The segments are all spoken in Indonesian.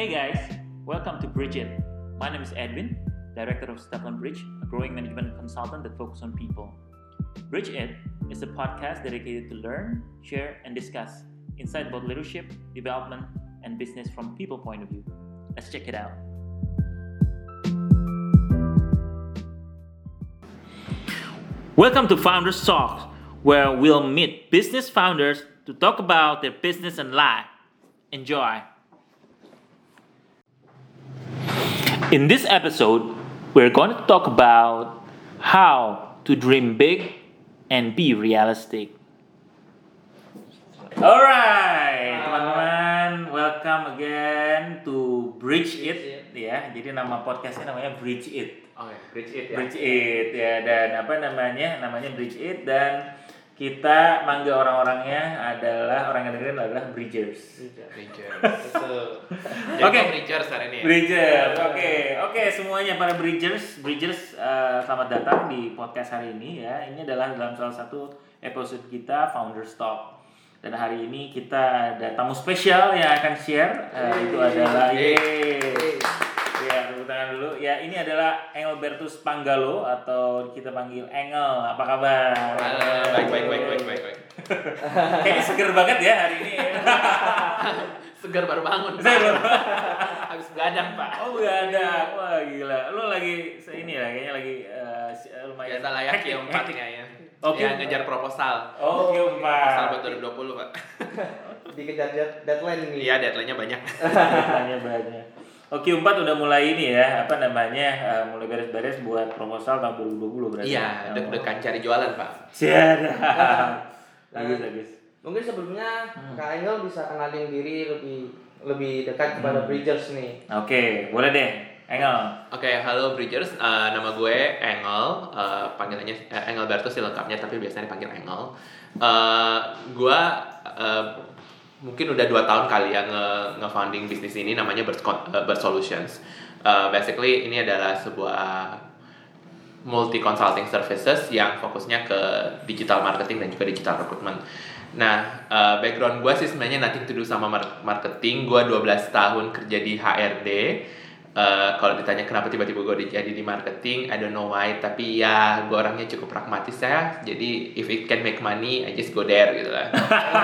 Hey guys, welcome to Bridge. My name is Edwin, director of Stefan Bridge, a growing management consultant that focuses on people. Bridge It is a podcast dedicated to learn, share, and discuss insight about leadership, development, and business from people point of view. Let's check it out. Welcome to Founders Talk, where we'll meet business founders to talk about their business and life. Enjoy. In this episode, we're going to talk about how to dream big and be realistic. Alright, teman-teman, welcome again to Bridge It, ya. Jadi nama podcastnya namanya Bridge It. Oh ya, bridge it ya. Bridge It ya dan apa namanya? Namanya Bridge It dan kita manggil orang-orangnya adalah orang yang dengerin adalah Bridgers. Bridgers. Betul. Oke. Bridgers hari ini. ya? Bridgers, oke, oke semuanya para Bridgers, Bridgers eh, selamat datang di podcast hari ini ya. Ini adalah dalam salah satu episode kita Founders Talk. Dan hari ini kita ada tamu spesial yang akan share eh, itu adalah Yeay. Ya, dulu. Ya, ini adalah Engelbertus Panggalo atau kita panggil Engel. Apa kabar? Halo, baik baik baik baik baik baik. Kayaknya seger banget ya hari ini. Segar baru bangun. Pak. Seger. Habis begadang, Pak. Oh ada, wah gila. Lu lagi ini ya, kayaknya lagi eh, eh, lumayan. Biasa layak ya empat kayaknya. Oke. Ya ngejar proposal. Oh, Oke Proposal buat 2020, Pak. dikejar dead- deadline nih. Iya, deadline-nya banyak. Tanya banyak. Oke empat udah mulai ini ya, apa namanya, eh, mulai beres-beres buat proposal tahun 2020 berarti. Iya, deg-degan cari jualan, Pak. Siap. Bagus bagus. Mungkin sebelumnya Hmm. Kak Engel bisa kenalin diri lebih lebih dekat kepada Hmm. Bridgers nih. Oke, boleh deh. Engel. Oke, halo Bridgers. Eh, nama gue Engel. Eh, panggilannya eh, Engel Bertus sih lengkapnya, tapi biasanya dipanggil Engel. Eh, gue eh, mungkin udah dua tahun kali ya nge, nge-founding bisnis ini namanya Bird, eh, Bird Solutions. Eh, basically ini adalah sebuah multi consulting services yang fokusnya ke digital marketing dan juga digital recruitment. Nah, eh, background gue sih sebenarnya nothing to sama mar- marketing. Gue 12 tahun kerja di HRD. Eh, kalau ditanya kenapa tiba-tiba gue jadi di marketing, I don't know why. Tapi ya, gue orangnya cukup pragmatis ya. Jadi, if it can make money, I just go there gitu lah.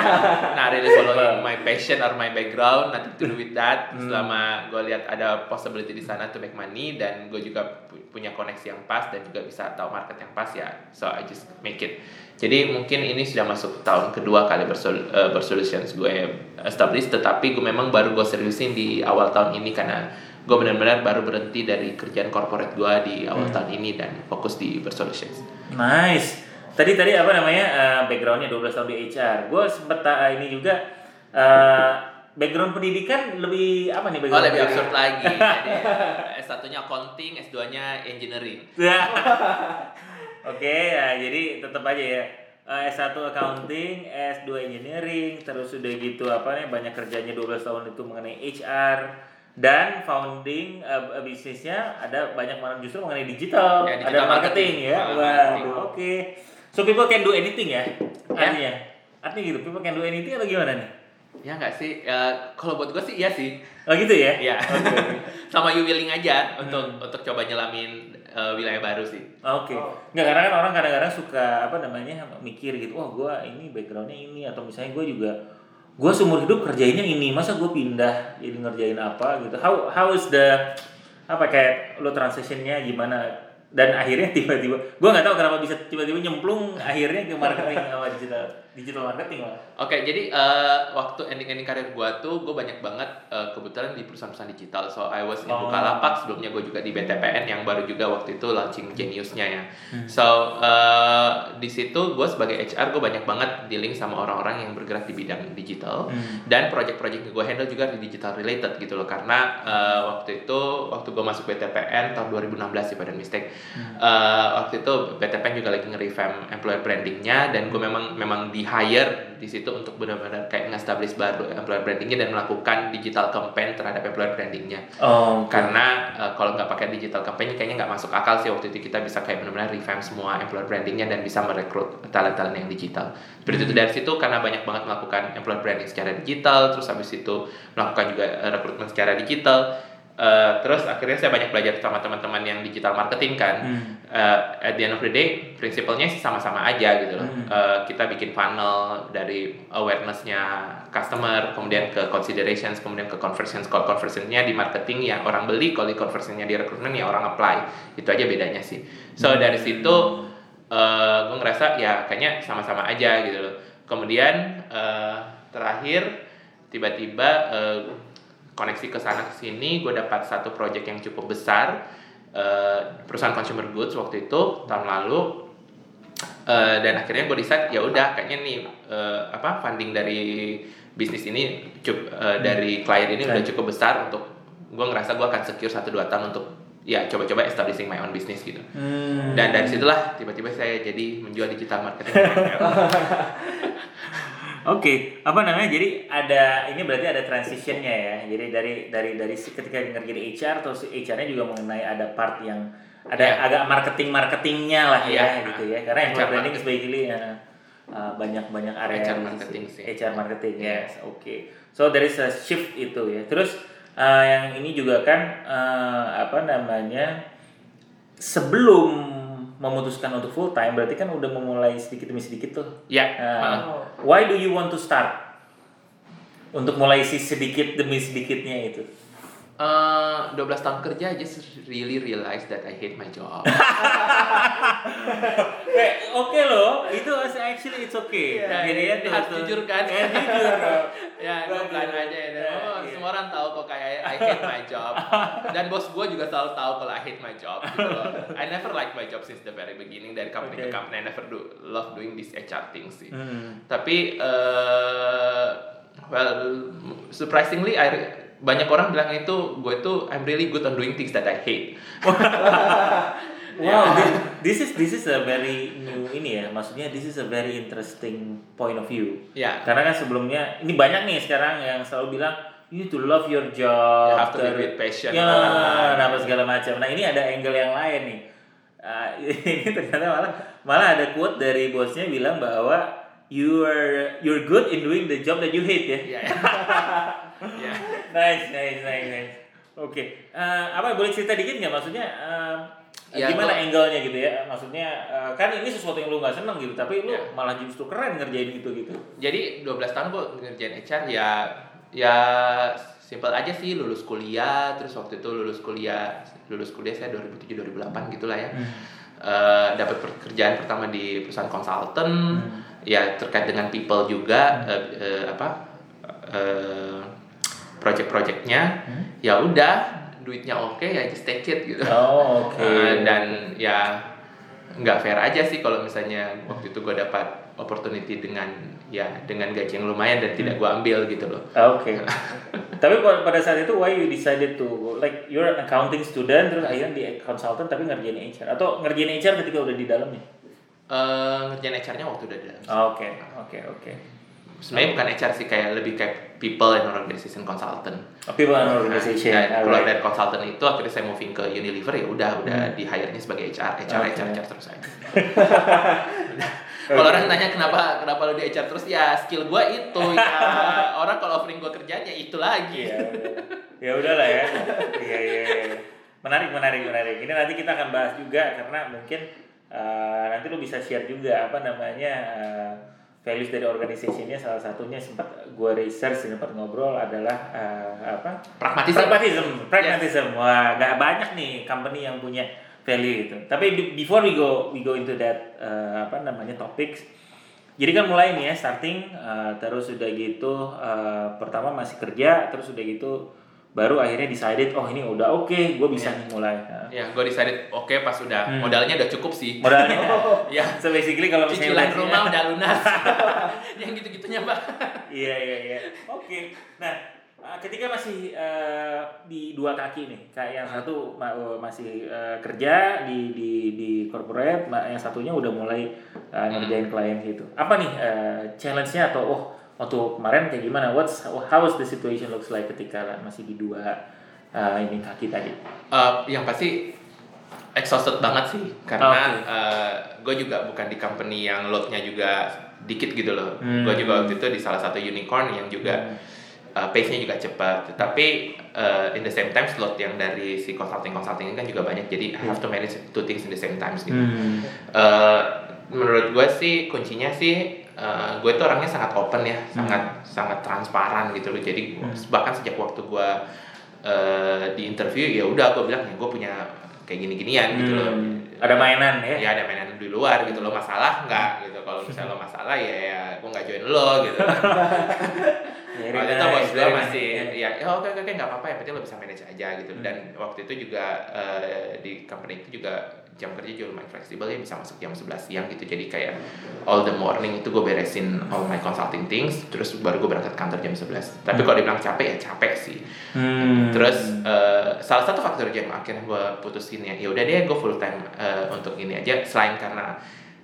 nah, really following my passion or my background, nothing to do with that. Selama gue lihat ada possibility di sana to make money dan gue juga pu- punya koneksi yang pas dan juga bisa tahu market yang pas ya. So I just make it. Jadi mungkin ini sudah masuk tahun kedua kali bersol eh, bersolutions gue establish, tetapi gue memang baru gue seriusin di awal tahun ini karena gue benar-benar baru berhenti dari kerjaan corporate gue di awal tahun ini dan fokus di bersolutions. Nice. Tadi tadi apa namanya eh, backgroundnya 12 tahun di HR. Gue sempet eh, ini juga eh, background pendidikan lebih apa nih Oh background? lebih pendidikan? absurd lagi. Jadi S1-nya accounting, S2-nya engineering. Ya. Oke ya jadi tetap aja ya Eh, S1 accounting, S2 engineering, terus udah gitu apa nih banyak kerjanya 12 tahun itu mengenai HR dan founding eh, bisnisnya ada banyak mana justru mengenai digital, Ya, ada digital marketing, marketing. ya. Waduh, marketing. oke. So people can do anything ya. Ya. Artinya. Artinya gitu, people can do anything atau gimana nih? Ya nggak sih? Ya, kalau buat gue sih iya sih. Oh gitu ya? Iya. Sama you willing aja untuk Hmm. untuk coba nyelamin eh, wilayah baru sih. Oke. Oh. Nggak karena kan orang kadang-kadang suka apa namanya mikir gitu, wah gue ini backgroundnya ini atau misalnya gue juga gue seumur hidup kerjainnya ini, masa gue pindah jadi ngerjain apa gitu. How how is the apa kayak lo transitionnya gimana? Dan akhirnya tiba-tiba, gue nggak tahu kenapa bisa tiba-tiba nyemplung akhirnya ke marketing sama digital digital marketing lah. Oke, jadi eh, waktu ending-ending karir gua tuh gue banyak banget eh, kebetulan di perusahaan-perusahaan digital. So I was in Oh. Bukalapak, sebelumnya gue juga di BTPN yang baru juga waktu itu launching Genius-nya ya. Hmm. So eh, di situ gue sebagai HR gue banyak banget dealing sama orang-orang yang bergerak di bidang digital Hmm. dan project-project yang gue handle juga di digital related gitu loh karena eh, waktu itu waktu gue masuk BTPN tahun 2016 sih pada mistake Eh, waktu itu BTPN juga lagi nge-revamp employer brandingnya dan gue memang memang di hire di situ untuk benar-benar kayak nge-establish baru employer brandingnya dan melakukan digital campaign terhadap employer brandingnya. Oh, karena eh, kalau nggak pakai digital campaign kayaknya nggak masuk akal sih waktu itu kita bisa kayak benar-benar revamp semua employer brandingnya dan bisa merekrut talent-talent yang digital. Seperti itu dari situ karena banyak banget melakukan employer branding secara digital terus habis itu melakukan juga eh, rekrutmen secara digital Eh, terus akhirnya saya banyak belajar sama teman-teman yang digital marketing kan. Hmm. Eh, at the end of the day prinsipalnya sih sama-sama aja gitu loh. Hmm. Eh, kita bikin funnel dari awarenessnya customer kemudian ke considerations kemudian ke conversions. Kalau conversionnya di marketing ya orang beli. Kalau di conversionnya di rekrutmen ya orang apply. Itu aja bedanya sih. So dari situ eh gue ngerasa ya kayaknya sama-sama aja gitu loh. Kemudian eh, terakhir tiba-tiba eh, koneksi ke sana ke sini. Gue dapat satu project yang cukup besar eh, perusahaan consumer goods waktu itu tahun lalu. Eh, dan akhirnya gue decide ya udah kayaknya nih eh, apa funding dari bisnis ini cukup eh, dari klien ini udah cukup besar untuk gue ngerasa gue akan secure satu dua tahun untuk ya coba-coba establishing my own business gitu. Hmm. dan dari situlah tiba-tiba saya jadi menjual digital marketing Oke, apa namanya? Jadi ada ini berarti ada transitionnya ya. Jadi dari dari dari ketika ngerjain HR terus HR-nya juga mengenai ada part yang ada Iya. agak marketing marketingnya lah ya Iya. gitu ya. Karena HR branding marketing. basically ya, uh, banyak banyak area HR marketing sih. HR marketing Iya. yes, oke. So there is a shift itu ya. Terus uh, yang ini juga kan uh, apa namanya sebelum memutuskan untuk full time berarti kan udah memulai sedikit demi sedikit tuh ya Nah, Oh. why do you want to start? Untuk mulai si sedikit demi sedikitnya itu. Eh, 12 tahun kerja I just really realize that I hate my job Eh, oke loh, itu actually it's okay. Ya, Jadi ini tuh, harus tuh. jujur kan? Ya, jujur. ya gue pelan aja ya Ya, oh, iya. semua orang tahu kok kayak I hate my job dan bos gue juga selalu tahu kalau I hate my job gitu loh I never like my job since the very beginning dari company Okay. ke company I never do love doing this HR things sih Hmm. tapi eh well surprisingly I banyak orang bilang itu gue itu I'm really good on doing things that I hate Wow, this, this is this is a very new ini ya. Maksudnya this is a very interesting point of view. ya Karena kan sebelumnya ini banyak nih sekarang yang selalu bilang you need to love your job. You have to live with passion. Ya, Ah. apa segala macam. Nah ini ada angle yang lain nih. Ah, ini ternyata malah malah ada quote dari bosnya bilang bahwa you are you're good in doing the job that you hate ya. ya ya Nice, nice, nice, nice. Oke, Eh, apa boleh cerita dikit nggak maksudnya eh, Ya, gimana angle-nya gitu ya? Maksudnya eh, kan ini sesuatu yang lu nggak seneng gitu, tapi lu Ya. malah justru keren ngerjain itu gitu. jadi 12 tahun gue ngerjain HR ya ya simple aja sih lulus kuliah terus waktu itu lulus kuliah lulus kuliah saya 2007 2008 gitulah ya Eh, dapat pekerjaan pertama di perusahaan konsultan ya terkait dengan people juga eh, eh, apa eh, project-projectnya ya udah duitnya oke ya just take it gitu Oh, oke. Eh, dan ya nggak fair aja sih kalau misalnya waktu itu gue dapat opportunity dengan ya dengan gaji yang lumayan dan tidak gue ambil gitu loh Oke. tapi pada pada saat itu why you decided to like you're an accounting student terus akhirnya di consultant tapi ngerjain HR atau ngerjain HR ketika udah di dalamnya? Eh ngerjain HR-nya waktu udah dalam Ah, Oke, oke, oke. sebenarnya bukan HR sih kayak lebih kayak people and organization consultant People and organization. Nah, dan keluar dari consultant itu akhirnya saya moving ke Unilever ya udah udah di hire-nya sebagai HR HR Oke. HR, HR terus aja kalau orang nanya kenapa kenapa lu di HR terus ya skill gua itu ya orang kalau offering gua kerjaan ya itu lagi Iya. Ya udahlah ya. Iya iya iya. Menarik menarik menarik. Ini nanti kita akan bahas juga karena mungkin eh, nanti lu bisa share juga apa namanya eh, values dari organisasinya. Salah satunya sempat gue research sempat ngobrol adalah eh, apa? Pragmatisme pragmatism pragmatism. Wah gak banyak nih company yang punya value itu tapi be- before we go we go into that uh, apa namanya topics jadi kan mulai nih ya starting uh, terus udah gitu uh, pertama masih kerja terus udah gitu baru akhirnya decided oh ini udah oke gue bisa nih mulai. Ya gue decided oke pas udah. Hmm. modalnya udah cukup sih. Modalnya? Ya so basically kalau misalnya cicilan rumah udah lunas. Yang gitu-gitunya mbak iya iya iya. Oke. Nah uh, ketika masih uh, di dua kaki nih, kayak yang satu ma- uh, masih uh, kerja di di di corporate, yang satunya udah mulai uh, ngerjain klien gitu. Apa nih uh, challenge-nya atau oh waktu kemarin kayak gimana? What's how is the situation looks like ketika masih di dua uh, ini kaki tadi? Eh, yang pasti exhausted banget sih karena Oke. gue juga bukan di company yang loadnya juga dikit gitu loh. Hmm. Gue juga waktu itu di salah satu unicorn yang juga uh, pace-nya juga cepat. Tapi uh, in the same time slot yang dari si consulting consulting ini kan juga banyak. Jadi I have to manage two things in the same time gitu. Hmm. Eh, menurut gue sih kuncinya sih uh, gue tuh orangnya sangat open ya, sangat sangat transparan gitu loh. Jadi bahkan sejak waktu gue uh, di interview ya udah gue bilang ya gue punya kayak gini-ginian gitu loh. Hmm. Ada mainan ya? Ya ada mainan di luar gitu loh masalah nggak gitu. Kalau misalnya lo masalah ya ya gue nggak join lo gitu. Waktu itu bos gue masih ya ya oke oke oke nggak apa-apa ya penting lo bisa manage aja gitu Hmm. dan waktu itu juga eh, di company itu juga jam kerja juga lumayan fleksibel ya bisa masuk jam 11 siang gitu. Jadi kayak all the morning itu gue beresin all my consulting things terus baru gue berangkat kantor jam 11 tapi kalau dibilang capek ya capek sih. Hmm. terus eh, salah satu faktor yang akhirnya gue putusin ya ya udah deh gue full time eh, untuk ini aja. Selain karena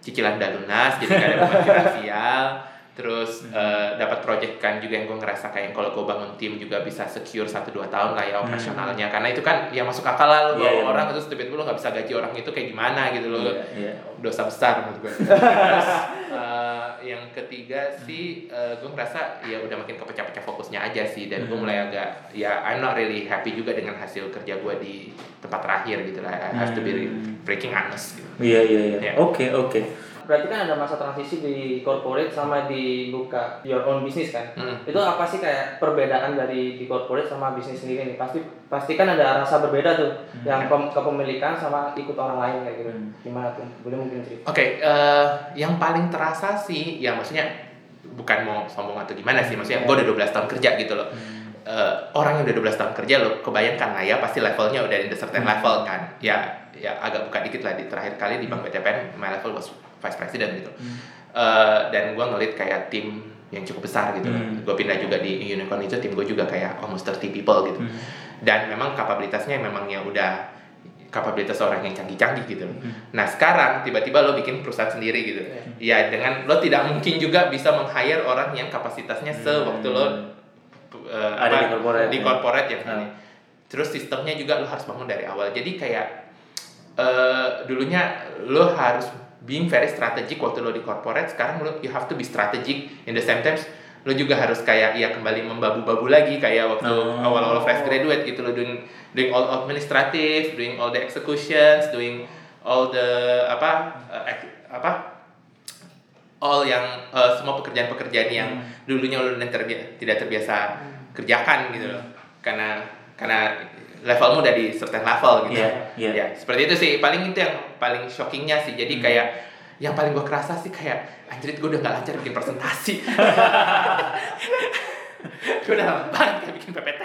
cicilan udah lunas jadi gak ada beban finansial terus eh, dapat project kan juga yang gue ngerasa kayak kalau gue bangun tim juga bisa secure 1-2 tahun lah ya operasionalnya karena itu kan ya masuk akal lah lo bawa iya. orang terus tiba-tiba lo gak bisa gaji orang itu kayak gimana gitu loh Iya, iya. dosa besar menurut gue. Terus eh, yang ketiga sih gue ngerasa ya udah makin kepecah-pecah fokusnya aja sih dan gue Hmm. mulai agak ya I'm not really happy juga dengan hasil kerja gue di tempat terakhir gitu lah. I have to be Hmm. breaking honest gitu. Iya iya iya. Iya. Oke oke. Berarti kan ada masa transisi di corporate sama di buka your own business kan? Hmm. Itu apa sih kayak perbedaan dari di corporate sama bisnis sendiri nih? Pasti pasti kan ada rasa berbeda tuh, yang pem- kepemilikan sama ikut orang lain kayak gitu. Hmm. Gimana tuh? Boleh mungkin cerita? Oke, eh, yang paling terasa sih, ya maksudnya bukan mau sombong atau gimana sih, maksudnya gue udah 12 tahun kerja gitu loh. Eh, orang yang udah 12 tahun kerja lo kebayangkan lah ya pasti levelnya udah in the certain level kan. Ya, ya agak buka dikit lah di terakhir kali di Bank BTPN, my level was vice president gitu. Eh, dan gue ngelit kayak tim yang cukup besar gitu. Hmm. Gue pindah juga di unicorn itu tim gue juga kayak almost 30 people gitu. Hmm. Dan memang kapabilitasnya memang ya udah kapabilitas orang yang canggih-canggih gitu. Hmm. Nah sekarang tiba-tiba lo bikin perusahaan sendiri gitu. Ya dengan lo tidak mungkin juga bisa meng-hire orang yang kapasitasnya sewaktu lo uh, Hmm. Ada di corporate. di corporate ya. Ah. Terus sistemnya juga lo harus bangun dari awal. Jadi kayak eh, dulunya lo harus being very strategic waktu lo di corporate. Sekarang lo you have to be strategic in the same times lo juga harus kayak ya kembali membabu-babu lagi kayak waktu Oh. awal-awal fresh graduate gitu lo doing doing all administrative, doing all the executions, doing all the apa ek- apa all yang eh, semua pekerjaan-pekerjaan yang Hmm. dulunya lo tidak terbiasa kerjakan gitu loh karena karena levelmu udah di certain level gitu. Iya, iya. ya seperti itu sih. Paling itu yang paling shockingnya sih. Jadi Hmm. kayak yang paling gue kerasa sih kayak anjir gue udah gak lancar bikin presentasi. Gue udah lama banget kayak bikin PPT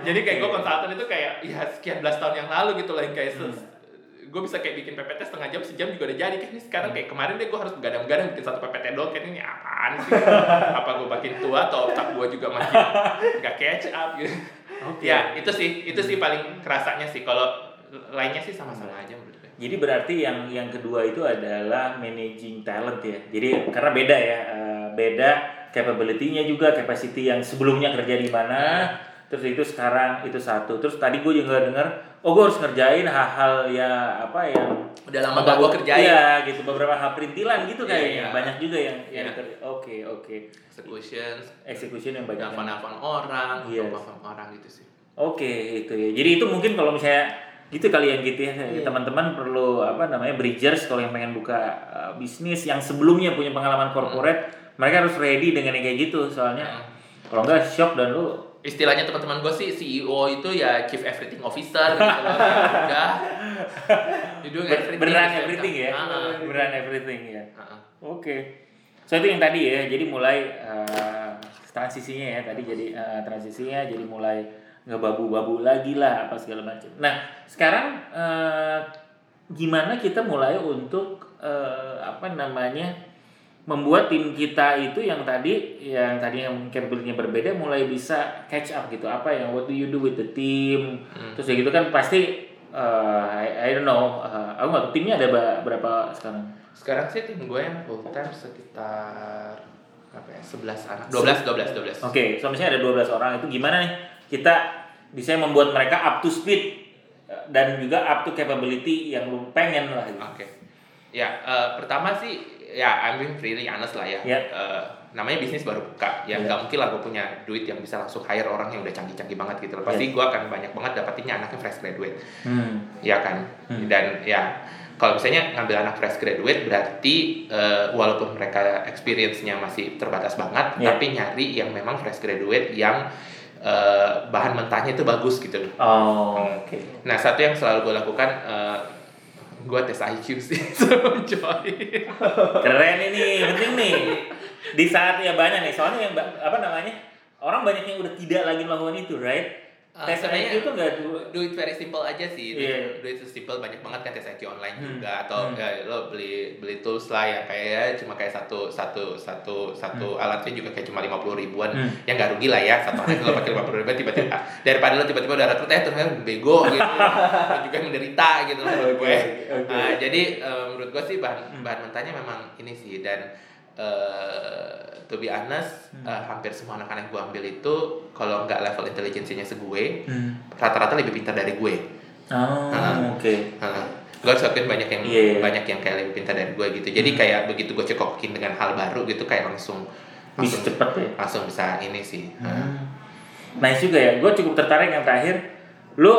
jadi kayak gue konsultan itu kayak ya sekian belas tahun yang lalu gitu lah yang kayak Hmm. gue bisa kayak bikin PPT setengah jam sejam juga udah jadi. Kan ini sekarang kayak kemarin deh gue harus begadang-begadang bikin satu PPT doang. Kan ini apaan sih? Apa gue makin tua atau otak gue juga makin gak catch up gitu Oke. ya itu sih itu sih paling kerasanya sih kalau lainnya sih sama-sama aja menurut gue Jadi berarti yang yang kedua itu adalah managing talent ya. Jadi karena beda ya, eh, beda capability-nya juga, capacity yang sebelumnya kerja di mana, terus itu sekarang itu satu. Terus tadi gue juga dengar, oh gue harus ngerjain hal-hal ya apa yang udah lama gak gue kerjain Iya gitu beberapa hal perintilan gitu Iya, kayaknya. iya. Banyak juga yang yang Iya. Oke oke. executions Execution yang banyak. nelfon-nelfon orang Yes. nelfon orang gitu sih Oke, itu ya. Jadi itu mungkin kalau misalnya gitu kali yang gitu ya. Iya. Teman-teman perlu apa namanya bridgers kalau yang pengen buka uh, bisnis yang sebelumnya punya pengalaman corporate, mereka harus ready dengan yang kayak gitu. Soalnya kalau enggak shock dan lu istilahnya teman-teman gue sih CEO itu ya chief everything officer gitu loh Ya udah You doing everything beneran everything ya. Ah. Beneran everything ya. Ah. Oke. So itu yang tadi ya. Jadi mulai uh, transisinya ya tadi jadi uh, transisinya jadi mulai ngebabu-babu lagi lah apa segala macam. Nah, sekarang uh, gimana kita mulai untuk uh, apa namanya? Membuat tim kita itu yang tadi yang tadi yang capability-nya berbeda mulai bisa catch up gitu apa yang what do you do with the team Hmm. terus ya gitu kan pasti uh, I, I don't know uh, aku nggak timnya ada berapa sekarang Sekarang sih tim gue yang full time sekitar apa ya? 11 anak. 12 12 12. Oke, so misalnya ada 12 orang itu gimana nih kita bisa membuat mereka up to speed dan juga up to capability yang lu pengen lah gitu. Oke. Ya, eh, pertama sih ya I'm being really honest lah ya. Ya. Eh, namanya bisnis baru buka, ya Ya. nggak mungkin lah gue punya duit yang bisa langsung hire orang yang udah canggih-canggih banget gitu. loh. Pasti gue akan banyak banget dapetinnya anaknya fresh graduate, Hmm. ya kan. Hmm. Dan ya kalau misalnya ngambil anak fresh graduate berarti eh, walaupun mereka experience-nya masih terbatas banget, Ya. tapi nyari yang memang fresh graduate yang eh, bahan mentahnya itu bagus gitu loh. Oh, oke. Nah, satu yang selalu gue lakukan, eh, gue tes IQ sih join. Keren ini, penting nih. Di saat ya banyak nih, soalnya yang apa namanya? Orang banyak yang udah tidak lagi melakukan itu, right? Ah, Tes IQ tuh nggak tuh. Do it very simple aja sih. Do, Iya. do it simple banyak banget kan tes IQ online Hmm. juga atau Hmm. ya, lo beli beli tools lah yang kayak ya cuma kayak satu satu satu satu alatnya juga kayak cuma lima puluh ribuan Hmm. ya nggak rugi lah ya satu alat lo pakai lima puluh ribuan tiba-tiba daripada lo tiba-tiba udah rekrut eh ternyata bego gitu lo juga yang menderita gitu loh menurut gue oke. Nah, jadi eh, menurut gue sih bahan Hmm. bahan mentahnya memang ini sih dan eh to be honest Hmm. eh, hampir semua anak-anak gue ambil itu kalau nggak level intelijensinya segue Hmm. rata-rata lebih pintar dari gue. Oh, Ah. oke. gue harus akuin banyak yang Iya, iya. banyak yang kayak lebih pintar dari gue gitu. Jadi kayak begitu gue cekokin dengan hal baru gitu kayak langsung Bisa langsung cepet ya. langsung bisa ini sih. Hmm. Nice juga ya. Gue cukup tertarik yang terakhir. Lu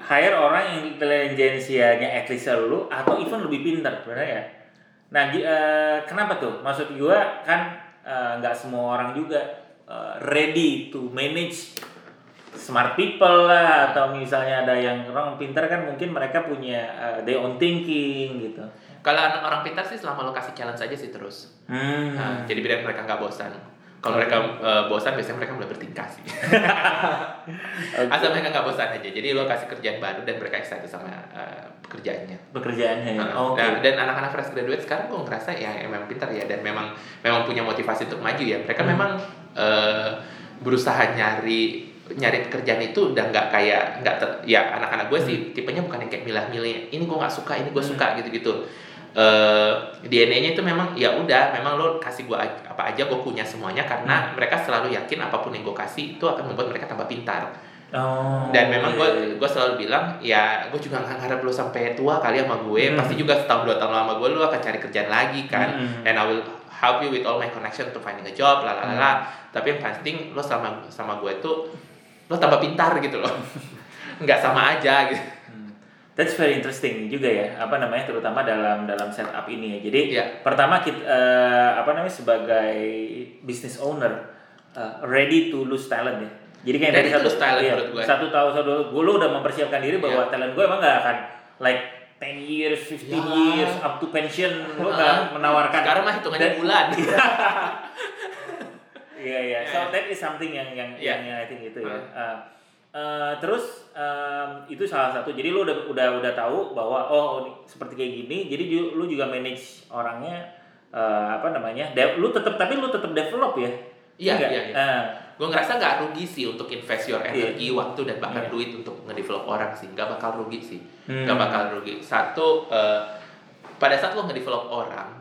hire orang yang intelijensianya at least lu atau even lebih pintar sebenarnya ya. Nah, gi- eh, kenapa tuh? Maksud gue kan eh, nggak semua orang juga eh, ready to manage smart people lah atau misalnya ada yang orang pintar kan mungkin mereka punya eh, their own thinking gitu. Kalau anak orang pintar sih selama lo kasih challenge aja sih terus. Hmm. Nah, jadi biar mereka nggak bosan. Kalau mereka eh, bosan biasanya mereka mulai bertingkah sih. Oke. Asal mereka nggak bosan aja. Jadi lo kasih kerjaan baru dan mereka excited sama eh, pekerjaannya. Pekerjaannya ya. Nah, Oke. nah, dan anak-anak fresh graduate sekarang gue ngerasa ya emang pintar ya dan memang memang punya motivasi untuk maju ya. Mereka Hmm. memang eh, berusaha nyari nyari pekerjaan itu udah nggak kayak nggak ter- ya anak-anak gue sih tipenya bukan yang kayak milah-milih ini gue nggak suka ini gue Hmm. suka gitu-gitu. Eh, DNA-nya itu memang ya udah memang lo kasih gue apa aja gue punya semuanya karena mereka selalu yakin apa pun yang gue kasih itu akan membuat mereka tambah pintar Oh. dan memang gue gue selalu bilang ya gue juga nggak harap lo sampai tua kali sama gue Hmm. pasti juga setahun dua tahun lama gue lo akan cari kerjaan lagi kan Hmm. and I will help you with all my connection to finding a job lah lah lah, Hmm. tapi yang penting lo sama sama gue tuh lo tambah pintar gitu loh nggak sama aja gitu Hmm. That's very interesting juga ya, apa namanya terutama dalam dalam setup ini ya. Jadi Iya. pertama kita eh, apa namanya sebagai business owner eh, ready to lose talent ya. Jadi kayak Ready to satu talent iya, menurut gue. satu tahun satu gue lu udah mempersiapkan diri bahwa Iya. talent gue emang gak akan like 10 years, 15 Ya. years up to pension lu gak menawarkan sekarang mah hitungannya bulan Iya iya. So that is something yang yang Iya. yang, yang I think itu ya. Uh, uh, terus um, itu salah satu. Jadi lu udah udah udah tahu bahwa oh seperti kayak gini. Jadi lu juga manage orangnya uh, apa namanya? De- lu tetap tapi lu tetap develop ya. Iya, Enggak? iya, iya. Uh, gue ngerasa nggak rugi sih untuk invest your energy waktu dan bahkan Iya. duit untuk ngedevelop orang sih nggak bakal rugi sih Hmm. nggak bakal rugi satu eh, pada saat lo ngedevelop orang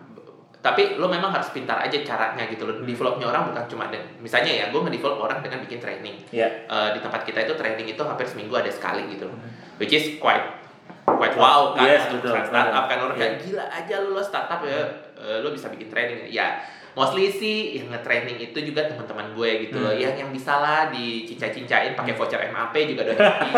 tapi lo memang harus pintar aja caranya gitu lo Hmm. developnya orang bukan cuma dengan misalnya ya gue ngedevelop orang dengan bikin training ya. Eh, di tempat kita itu training itu hampir seminggu ada sekali gitu loh which is quite quite wow kan Hmm. Yes, betul, startup kan orang Iya. kayak gila aja lo, lo startup ya eh, lo bisa bikin training ya mostly sih yang nge-training itu juga teman-teman gue gitu loh Hmm. yang yang bisa lah dicincai-cincain pakai voucher MAP juga udah happy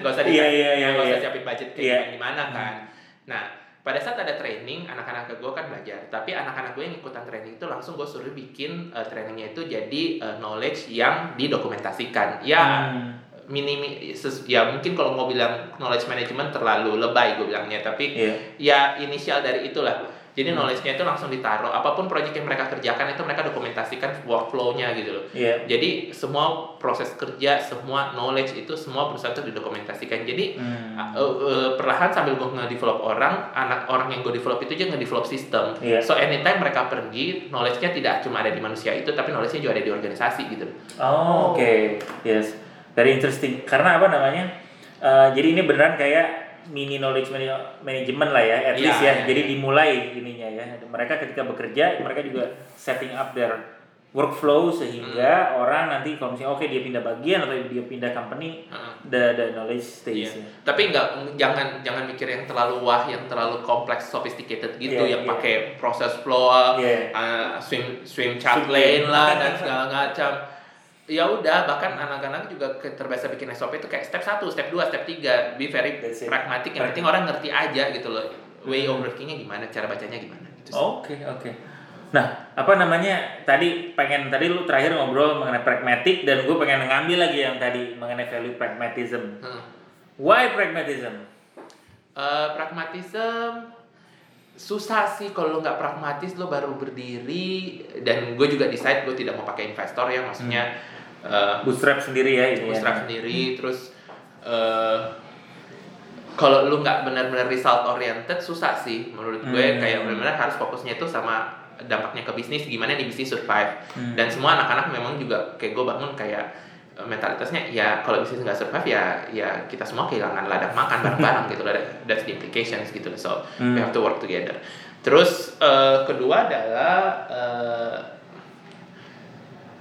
nggak usah Iya, dikasih iya, iya, nggak usah iya. siapin budget kayak Iya. gimana, gimana kan nah pada saat ada training anak-anak gue kan belajar tapi anak-anak gue yang ikutan training itu langsung gue suruh bikin eh, trainingnya itu jadi eh, knowledge yang didokumentasikan ya Hmm. minimi ya mungkin kalau mau bilang knowledge management terlalu lebay gue bilangnya tapi Iya. ya inisial dari itulah Jadi knowledge-nya itu langsung ditaruh. Apa pun proyek yang mereka kerjakan itu mereka dokumentasikan workflow-nya gitu loh. Iya. Jadi semua proses kerja, semua knowledge itu semua perusahaan itu didokumentasikan. Jadi Hmm. uh, uh, perlahan sambil gue nge-develop orang, anak orang yang gue develop itu juga nge-develop sistem. Iya. So anytime mereka pergi, knowledge-nya tidak cuma ada di manusia itu, tapi knowledge-nya juga ada di organisasi gitu. Oh, oke. Yes. Very interesting. Karena apa namanya? eh, jadi ini beneran kayak mini knowledge mana- management lah ya, at Iya, least ya. iya, jadi iya. dimulai ininya ya. Mereka ketika bekerja, mereka juga setting up their workflow sehingga Hmm. orang nanti kalau misalnya oke dia pindah bagian atau dia pindah company, Heeh. the the knowledge stays. Iya. ya. Tapi nggak jangan jangan mikir yang terlalu wah, yang terlalu kompleks, sophisticated gitu, Iya, yang iya. pakai proses flow, Iya. uh, swim swim chart Swim lane lane. lah dan segala macam. Ya udah, bahkan anak-anak juga terbiasa bikin SOP itu kayak step 1, step 2, step 3, be very pragmatic. Yang penting orang ngerti aja gitu loh. Way of workingnya gimana, cara bacanya gimana gitu sih. Oke, oke. Nah, apa namanya? Tadi pengen tadi lu terakhir ngobrol mengenai pragmatic dan gue pengen ngambil lagi yang tadi mengenai value pragmatism. Heeh. Why pragmatism? Eh, pragmatism susah sih kalau nggak pragmatis lo baru berdiri dan gue juga decide gue tidak mau pakai investor ya maksudnya eh, Bootstrap sendiri ya ini bootstrap ya. sendiri terus eh, kalau lu nggak benar-benar result oriented susah sih menurut gue Hmm. kayak benar-benar harus fokusnya itu sama dampaknya ke bisnis gimana nih bisnis survive Hmm. dan semua anak-anak memang juga kayak gue bangun kayak eh, mentalitasnya ya kalau bisnis nggak survive ya ya kita semua kehilangan ladang makan bareng-bareng gitu That- that's the implications gitu loh so we Hmm. have to work together terus eh, kedua adalah eh,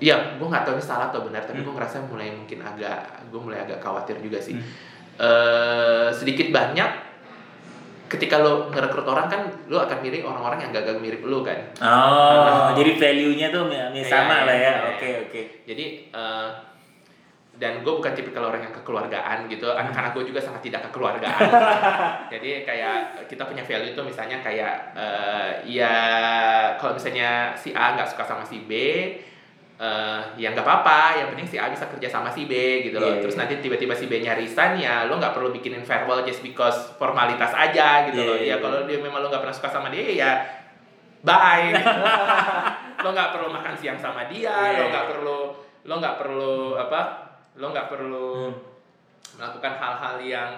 ya gue nggak tahu ini salah atau benar tapi gue ngerasa mulai mungkin agak gue mulai agak khawatir juga sih Eh, sedikit banyak ketika lo ngerekrut orang kan lo akan milih orang-orang yang gak mirip lo kan Oh, jadi value-nya tuh Iya, sama iya, lah ya. iya. Oke, oke. jadi eh, dan gue bukan tipikal orang yang kekeluargaan gitu anak-anak gue juga sangat tidak kekeluargaan jadi kayak kita punya value itu misalnya kayak eh, ya kalau misalnya si A nggak suka sama si B eh, ya nggak apa-apa yang penting si A bisa kerja sama si B gitu loh Iya, terus nanti tiba-tiba si B nya resign ya lo nggak perlu bikinin farewell just because formalitas aja gitu Iya, loh iya, ya iya. kalau dia memang lo nggak pernah suka sama dia ya bye lo nggak perlu makan siang sama dia Iya, lo iya. nggak perlu lo nggak perlu apa lo nggak perlu Hmm. melakukan hal-hal yang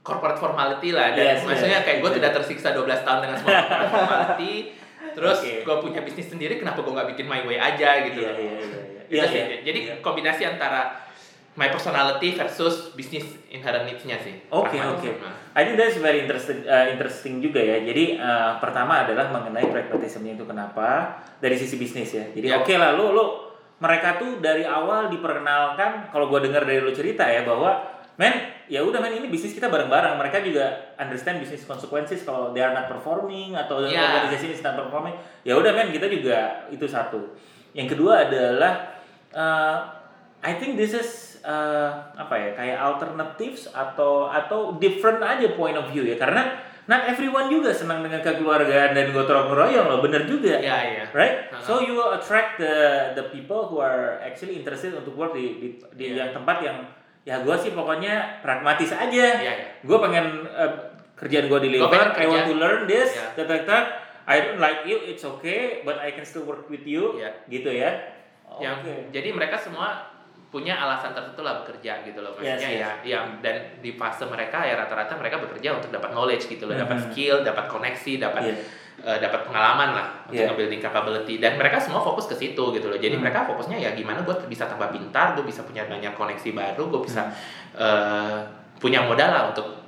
corporate formality lah dan Yes, maksudnya yes, kayak gue yes. tidak tersiksa 12 tahun dengan semua corporate formality terus Oke. gue punya bisnis sendiri kenapa gue nggak bikin my way aja gitu Iya, loh iya, iya. Itu Iya, sih. iya. jadi Iya. kombinasi antara my personality versus business inherent needs-nya sih Oke, Pragmatism. oke. I think that's very interesting, uh, interesting juga ya. Jadi uh, pertama adalah mengenai pragmatismnya itu kenapa dari sisi bisnis ya. Jadi Ya. oke lah, lu lu mereka tuh dari awal diperkenalkan. Kalau gue dengar dari lu cerita ya bahwa men ya udah men ini bisnis kita bareng-bareng. Mereka juga understand business consequences kalau they are not performing atau Ya. organisasi is not performing. Ya udah men kita juga itu satu. Yang kedua adalah uh, I think this is uh, apa ya kayak alternatives atau atau different aja point of view ya karena not everyone juga senang dengan kekeluargaan dan gotong royong loh bener juga Iya, iya. right Uh-huh. so you will attract the the people who are actually interested untuk work di di, di Iya. yang tempat yang ya gue sih pokoknya pragmatis aja Iya, iya. gue pengen uh, kerjaan gue deliver I want to learn this Iya. tak tak tak I don't like you it's okay but I can still work with you Iya. gitu ya yang Oke. jadi mereka semua punya alasan tertentu lah bekerja gitu loh maksudnya Yes, yes. ya yang dan di fase mereka ya rata-rata mereka bekerja untuk dapat knowledge gitu loh dapat Mhm. skill dapat koneksi dapat Iya. Eh, dapat pengalaman lah untuk Iya. nge-building capability dan mereka semua fokus ke situ gitu loh jadi Hmm. mereka fokusnya ya gimana gue bisa tambah pintar gue bisa punya banyak koneksi baru gue bisa Hmm. eh, punya modal lah untuk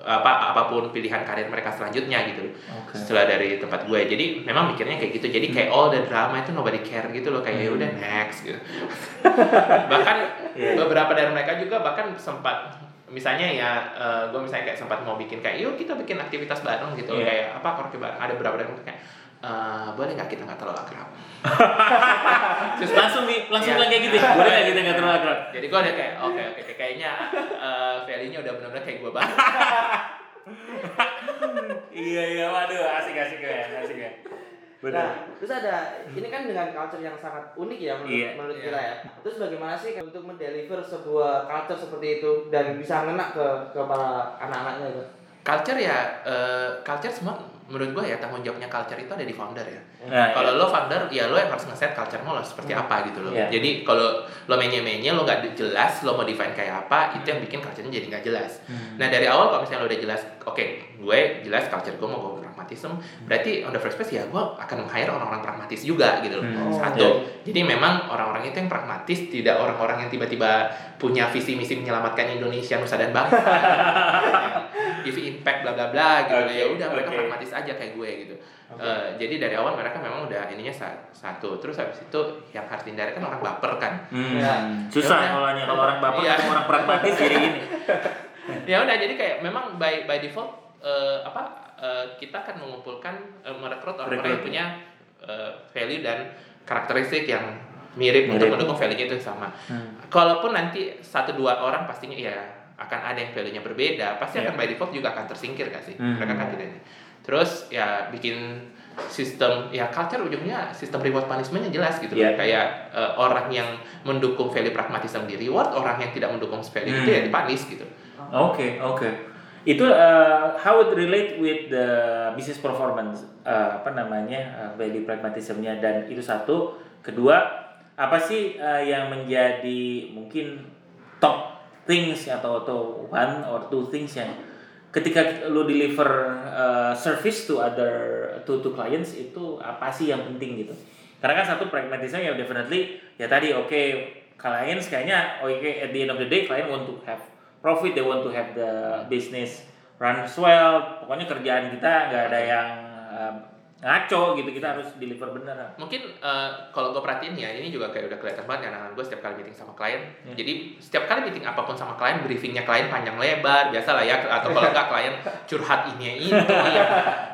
apa apa pun pilihan karir mereka selanjutnya gitu loh Oke. setelah dari tempat gue jadi memang mikirnya kayak gitu jadi kayak all the drama itu nobody care gitu loh kayak ya Hmm. udah next gitu bahkan Iya. beberapa dari mereka juga bahkan sempat misalnya ya gue misalnya kayak sempat mau bikin kayak yuk kita bikin aktivitas bareng gitu Iya. kayak apa karaoke bareng ada dari mereka kayak "Eh, boleh nggak kita nggak terlalu akrab Terus langsung nih, langsung bilang kayak gitu. ya? Boleh nggak kita nggak terlalu akrab? jadi gue udah kayak oke oke oke, kayaknya eh, value-nya udah benar-benar kayak gue banget Iya iya, waduh asik asik ya, asik ya. Betul. Nah, terus ada ini kan dengan culture yang sangat unik ya menurut, Iya. menurut Iya. kita ya. Terus bagaimana sih untuk mendeliver sebuah culture seperti itu dan bisa ngena ke ke para anak-anaknya itu? culture ya eh, culture semua menurut gue ya tanggung jawabnya culture itu ada di founder ya. Nah, kalau lo founder ya lo yang harus ngeset culture lo seperti apa gitu loh. Iya. Jadi kalau lo menye-menye lo nggak jelas lo mau define kayak apa itu yang bikin culture-nya jadi nggak jelas. Hmm. Nah dari awal kalau misalnya lo udah jelas, oke gue jelas culture gue mau gue pragmatism, berarti on the first place ya gue akan meng-hire orang-orang pragmatis juga gitu loh. Hmm. Satu, Iya. jadi memang orang-orang itu yang pragmatis, tidak orang-orang yang tiba-tiba punya visi misi menyelamatkan Indonesia nusa dan bangsa, give impact bla bla bla gitu. Oke, ya udah mereka oke. pragmatis aja kayak gue gitu. Oke. Eh, jadi dari awal mereka memang udah ininya sa- satu. Terus habis itu yang harus dihindari kan orang baper kan. Hmm. Ya. Susah Ya kalau orang Iya. ketemu orang pragmatis jadi gini. ya udah jadi kayak memang by by default eh, apa eh, kita akan mengumpulkan eh, merekrut orang-orang yang punya eh, value dan karakteristik yang mirip, Mirip. untuk mendukung value itu sama. Hmm. Kalaupun nanti satu dua orang pastinya ya akan ada yang value-nya berbeda, pasti Iya. akan by default juga akan tersingkir gak sih? Hmm. Mereka kan tidak. Terus ya bikin sistem ya culture ujungnya sistem reward punishment yang jelas gitu Iya. kayak eh, orang yang mendukung value pragmatism di reward orang yang tidak mendukung value itu Hmm. ya dipunish gitu Oke, oke. Itu uh, how it relate with the business performance uh, apa namanya uh, value pragmatismnya dan itu satu. Kedua, apa sih uh, yang menjadi mungkin top things atau atau one or two things yang ketika lu deliver uh, service to other to to clients itu apa sih yang penting gitu? Karena kan satu pragmatisme ya definitely ya tadi oke clients kayaknya oke at the end of the day client want to have profit they want to have the business runs well pokoknya kerjaan kita nggak ada yang um, ngaco gitu kita harus deliver bener mungkin eh, kalau gue perhatiin ya ini juga kayak udah kelihatan banget kan gue setiap kali meeting sama klien Hmm. jadi setiap kali meeting apa pun sama klien briefingnya klien panjang lebar biasa lah ya atau kalau enggak klien curhat ini itu ya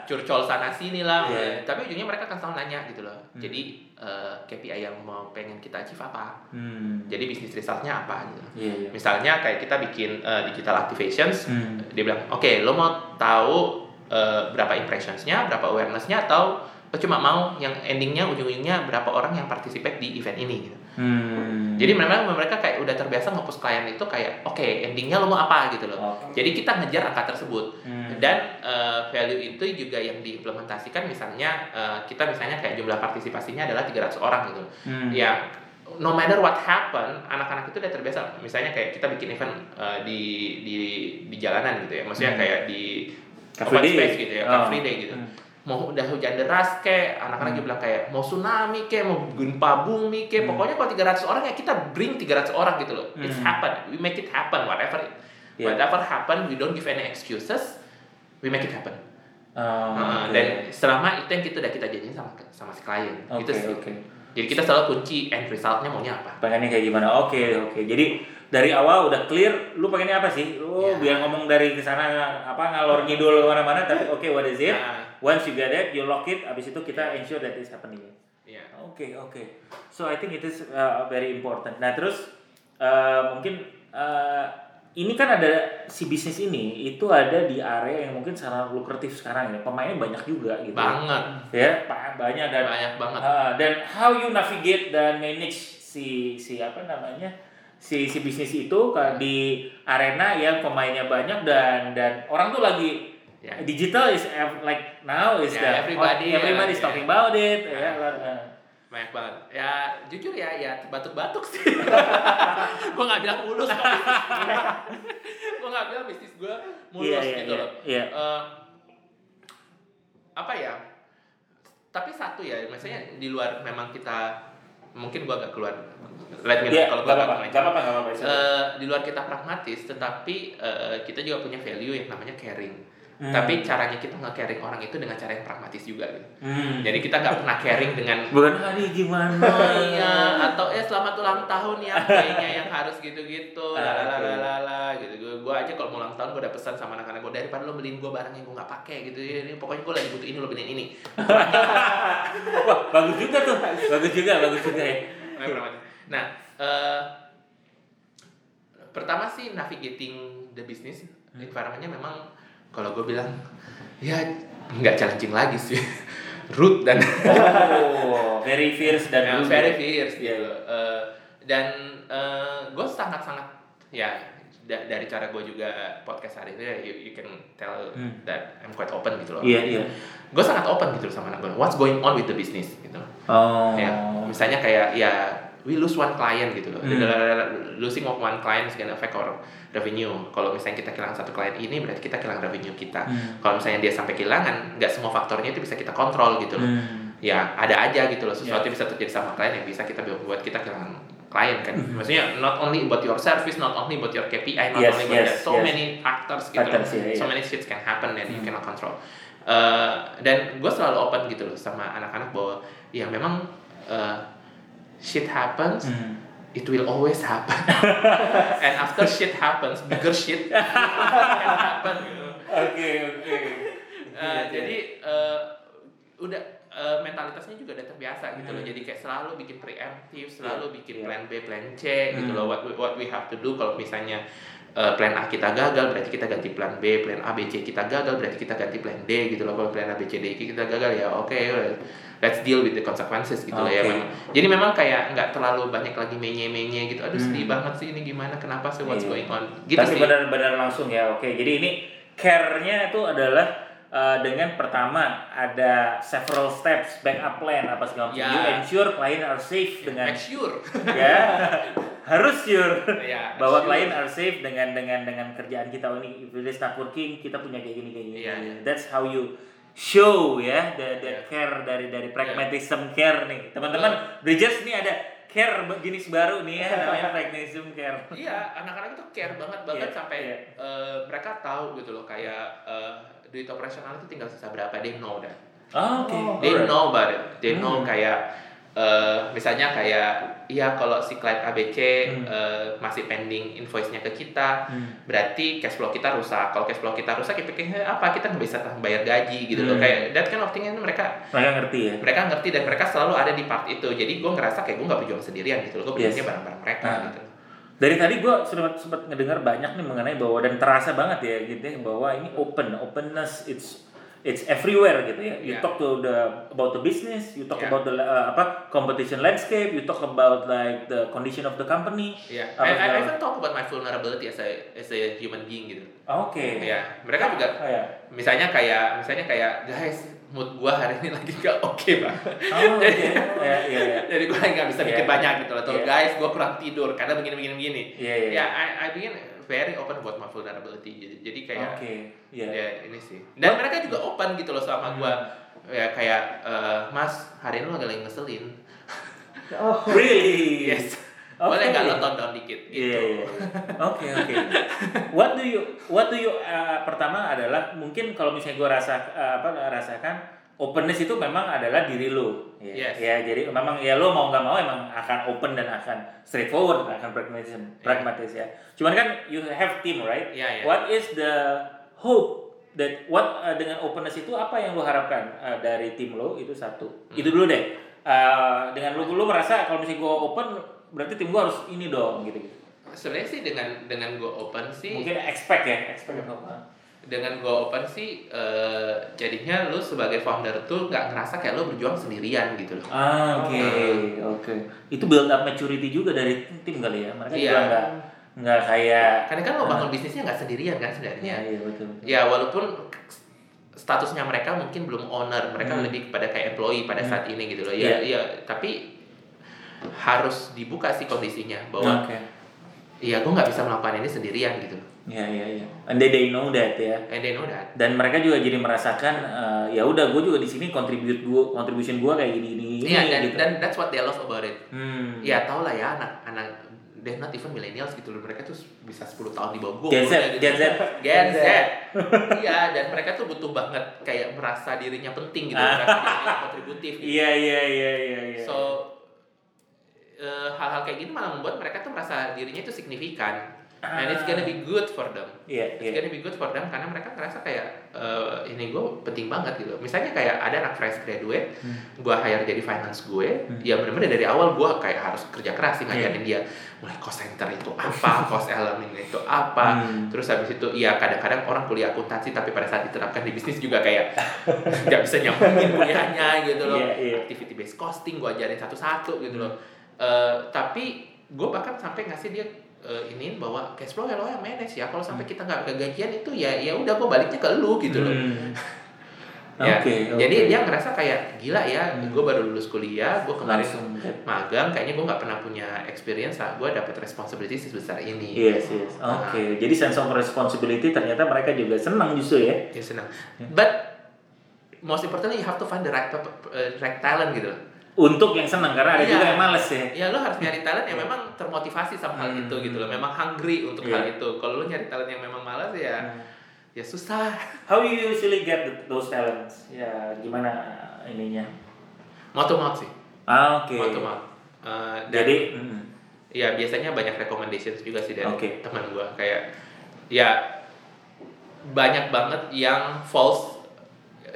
curcol sana sini lah Iya. tapi ujungnya mereka akan selalu nanya gitu loh Hmm. jadi eh, KPI yang mau pengen kita achieve apa hmm. jadi bisnis resultnya apa gitu iya iya misalnya kayak kita bikin eh, digital activations Hmm. dia bilang oke lo mau tahu eh, berapa impressionsnya berapa awarenessnya atau cuma mau yang endingnya ujung-ujungnya berapa orang yang participate di event ini gitu Hmm. jadi memang mereka kayak udah terbiasa nge-push klien itu kayak oke endingnya lo mau apa gitu loh Oh. jadi kita ngejar angka tersebut Hmm. dan eh, value itu juga yang diimplementasikan misalnya eh, kita misalnya kayak jumlah partisipasinya adalah 300 orang gitu Hmm. ya no matter what happen anak-anak itu udah terbiasa misalnya kayak kita bikin event uh, di di di jalanan gitu ya maksudnya Hmm. kayak di Car open Day. space gitu ya Oh. car free day gitu Hmm. mau udah hujan deras kek anak-anak Hmm. bilang kayak mau tsunami kek mau gempa bumi kek Hmm. pokoknya kalau 300 orang ya kita bring 300 orang gitu loh it's Hmm. happen we make it happen whatever it Yeah. whatever happen we don't give any excuses we make it happen Oh, Nah, oke. dan selama itu yang kita udah kita janjiin sama sama si klien Oke, gitu sih oke. jadi kita selalu kunci end resultnya maunya apa pengennya kayak gimana oke oke jadi dari awal udah clear lu pengennya apa sih? Lu Ya. biar ngomong dari ke sana apa ngalor ngidul ke mana-mana tapi oke what is it? Nah, once you get it you lock it abis itu kita ensure that it's happening. Iya. oke oke. So I think it is uh, very important. Nah terus uh, mungkin uh, ini kan ada si bisnis ini itu ada di area yang mungkin sangat lukratif sekarang ya. Pemainnya banyak juga gitu banget. Ya banyak dan banyak banget. Ah, dan how you navigate dan manage si si apa namanya si si bisnis itu di arena yang pemainnya banyak dan dan orang tuh lagi ya digital is ev- like now is Ya, the everybody, everybody is ya, talking ya. about it ya, Ya. lah, banyak banget ya jujur ya ya batuk-batuk sih gue nggak bilang mulus kok gue nggak bilang bisnis gue mulus Iya, iya, gitu iya, loh iya. Eh, apa ya tapi satu ya maksudnya di luar memang kita mungkin gue agak keluar let me know Iya, kalau gue nggak apa-apa, nggak apa-apa, nggak apa-apa. Eh, di luar kita pragmatis tetapi eh, kita juga punya value yang namanya caring Hmm. tapi caranya kita nge-caring orang itu dengan cara yang pragmatis juga gitu Hmm. jadi kita nggak pernah caring dengan bukan hari gimana Oh iya, atau eh selamat ulang tahun ya kayaknya yang harus gitu-gitu, Ah, lalalala gitu. Gue gua aja kalau mau ulang tahun gue udah pesan sama anak-anak gue daripada lo beliin gue barang yang gue nggak pakai gitu ya. Ini pokoknya gue lagi butuh ini lo beliin ini. wah bagus juga tuh bagus juga bagus juga ya Nah, eh, pertama sih navigating the business environmentnya memang kalau gue bilang ya nggak challenging lagi sih, root dan oh very fierce dan Ya, rude very ya. fierce Iya. gitu. Eh, dan gue sangat-sangat ya da- dari cara gue juga podcast hari ini you, you can tell Hmm. that I'm quite open gitu loh Iya, iya. gue sangat open gitu loh sama anak gue what's going on with the business gitu Oh. ya misalnya kayak ya we lose one client gitu loh Hmm. losing of one client is gonna affect our revenue kalau misalnya kita kehilangan satu klien ini berarti kita kehilangan revenue kita Hmm. kalau misalnya dia sampai kehilangan nggak semua faktornya itu bisa kita kontrol gitu loh Hmm. ya ada aja gitu loh sesuatu yang bisa terjadi sama klien yang bisa kita buat kita kehilangan klien kan Hmm. maksudnya not only about your service not only about your KPI not Yes, only about yes, that, so yes. many factors gitu Factors, loh ya, ya. so many shits can happen and you Hmm. cannot control Eh, dan gue selalu open gitu loh sama anak-anak bahwa ya memang eh, shit happens Hmm. it will always happen and after shit happens bigger shit can happen gitu Oke, oke. Eh, jadi eh, udah eh, mentalitasnya juga udah terbiasa gitu loh. Hmm. Jadi kayak selalu bikin preemptif, selalu bikin Iya. plan B, plan C gitu Hmm. loh. What we, what we have to do kalau misalnya eh, plan A kita gagal berarti kita ganti plan B, plan A B C kita gagal berarti kita ganti plan D gitu loh. Kalau plan A B C D kita gagal ya oke let's deal with the consequences gitu loh ya memang. Jadi memang kayak nggak terlalu banyak lagi menye-menye gitu. Aduh sedih Hmm. banget sih ini gimana kenapa sih what's Iya. going on. Gitu Tapi benar-benar langsung ya. Oke, jadi ini care-nya itu adalah uh, dengan pertama ada several steps backup plan apa segala macam. Ya. You ensure client are safe dengan Make sure. ya harus sure Ya, bahwa sure. klien are safe dengan dengan dengan kerjaan kita oh, ini if is not working kita punya kayak gini kayak gini. Iya, iya. That's how you show ya the, the Iya. care dari dari pragmatism care nih teman-teman Bridgers nih ada care jenis baru nih ya namanya pragmatism care. Iya, anak-anak itu care banget banget Iya, sampai iya. eh, mereka tahu gitu loh kayak eh, duit operasional itu tinggal sisa berapa, they know that. Oh, Oke. Oh, They alright. know about it. They know Hmm. kayak eh, misalnya kayak iya kalau si client ABC Hmm. eh, masih pending invoice-nya ke kita, Hmm. berarti cash flow kita rusak. Kalau cash flow kita rusak, ya pikirnya apa? Kita nggak bisa bayar gaji gitu loh. Hmm. Kayak that kind of thing mereka Mereka ngerti ya. mereka ngerti dan mereka selalu ada di part itu. Jadi gue ngerasa kayak gue nggak berjuang sendirian gitu loh. Gue Yes. berjuangnya bareng-bareng mereka Ah. gitu. Dari tadi gue sempat sempat ngedengar banyak nih mengenai bahwa dan terasa banget ya gitu ya bahwa ini open, openness it's it's everywhere gitu ya. You Yeah. talk to the about the business, you talk Yeah. about the uh, apa competition landscape, you talk about like the condition of the company. Apa I, I segala- even talk about my vulnerability as a as a human being gitu. Oke. Iya, mereka juga Oh, ya. misalnya kayak misalnya kayak guys mood gua hari ini lagi gak oke banget. Oh, oke. Jadi- Ya, iya, iya. Jadi gua nggak bisa bikin Iya. banyak gitu loh. Atau Iya. guys, gua kurang tidur karena begini begini begini. Iya, iya. Ya, I I begin very open buat my vulnerability. Jadi jadi kayak Oke. Iya. ya ini sih. Dan mereka juga open gitu loh sama gua. Hmm. Ya kayak eh, Mas, hari ini lo agak lagi ngeselin. Oh, Really? Yes. Oke. Boleh nggak lo tone down dikit gitu. Iya, iya. Oke, oke. What do you what do you uh, pertama adalah mungkin kalau misalnya gue rasa uh, apa rasakan openness itu memang adalah diri lo. Ya, Yes. ya jadi memang ya lo mau nggak mau emang akan open dan akan straightforward, akan pragmatism, pragmatis ya. Cuman kan you have team, right? Iya, iya. What is the hope that what uh, dengan openness itu apa yang lo harapkan uh, dari tim lo itu satu. Hmm. Itu dulu deh. Uh, dengan lo lo merasa kalau misalnya gue open berarti tim gue harus ini dong gitu gitu. Sebenarnya sih dengan dengan gue open sih Mungkin expect ya, expect apa? Dengan gue open sih eh, jadinya lu sebagai founder tuh nggak ngerasa kayak lu berjuang sendirian gitu loh. Ah, oke, oke. Itu build up maturity juga dari tim kali ya. Mereka Iya. juga nggak nggak kayak Karena kan lo bangun bisnisnya nggak sendirian kan Iya, sebenarnya. iya betul. betul. Ya walaupun statusnya mereka mungkin belum owner, mereka Hmm. lebih kepada kayak employee pada Hmm. saat ini gitu loh. Iya. Ya, iya, tapi harus dibuka sih kondisinya bahwa Oke. iya gue nggak bisa melakukan ini sendirian gitu. Iya, iya, iya. And they, they know that ya. And they know that. Dan mereka juga jadi merasakan eh, ya udah gue juga di sini contribute gua contribution gue kayak gini gini Iya dan gitu. dan that's what they love about it. hmm. Ya tau lah ya anak-anak they're not even millennials gitu loh mereka tuh bisa 10 tahun di bawah gue Gen Z, Gen Z. Gen Z iya dan mereka tuh butuh banget kayak merasa dirinya penting gitu Ah. merasa dirinya kontributif gitu. Iya, iya, iya, iya, iya. so eh, hal-hal kayak gini malah membuat mereka tuh merasa dirinya itu signifikan and it's gonna be good for them Iya, it's iya. gonna be good for them karena mereka ngerasa kayak eh, ini gue penting banget gitu misalnya kayak ada anak fresh graduate Hmm. gue hire jadi finance gue Hmm. ya bener-bener dari awal gue kayak harus kerja keras sih ngajarin Iya. dia mulai cost center itu apa cost element itu apa Hmm. terus habis itu iya kadang-kadang orang kuliah akuntansi tapi pada saat diterapkan di bisnis juga kayak nggak bisa nyambungin kuliahnya gitu loh Iya, iya. activity based costing gue ajarin satu-satu gitu loh. Eh, tapi gue bahkan sampai ngasih dia eh, ini bahwa cash flow ya lo yang manage ya kalau sampai kita nggak kegajian itu ya ya udah gue baliknya ke lu gitu loh Hmm. ya Oke, jadi oke. dia ngerasa kayak gila ya Hmm. gue baru lulus kuliah gue kemarin langsung magang kayaknya gue nggak pernah punya experience lah gue dapet responsibility sebesar ini Yes, yes. Oke. Jadi sense of responsibility ternyata mereka juga senang justru ya. ya senang but most importantly you have to find the right, eh, right talent gitu loh Untuk yang senang karena ada Iya. juga yang males ya. ya lo harus nyari talent yang memang termotivasi sama hal Hmm. itu gitu loh memang hungry untuk Iya. hal itu kalau lo nyari talent yang memang malas ya ya susah How you usually get the- those talents? Ya gimana ininya? mouth to mouth sih Ah, Oke. mouth to mouth Eh, dan- Jadi, mm, ya biasanya banyak recommendations juga sih dari Oke. teman gua kayak ya banyak banget yang false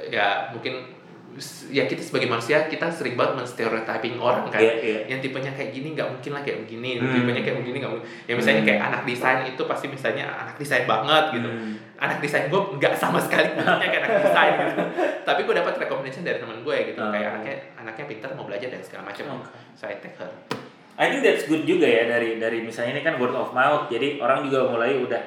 ya mungkin ya kita sebagai manusia kita sering banget menstereotyping orang kan Iya, iya. yang tipenya kayak gini nggak mungkin lah kayak begini Hmm. tipenya kayak begini nggak mungkin ya misalnya Hmm. kayak anak desain itu pasti misalnya anak desain banget gitu Hmm. anak desain gue nggak sama sekali bentuknya kayak anak desain gitu tapi gue dapat recommendation dari teman gue gitu Oh. kayak anaknya anaknya pintar mau belajar dan segala macam Oke. so I take her I think that's good juga ya dari dari misalnya ini kan word of mouth. Jadi orang juga mulai udah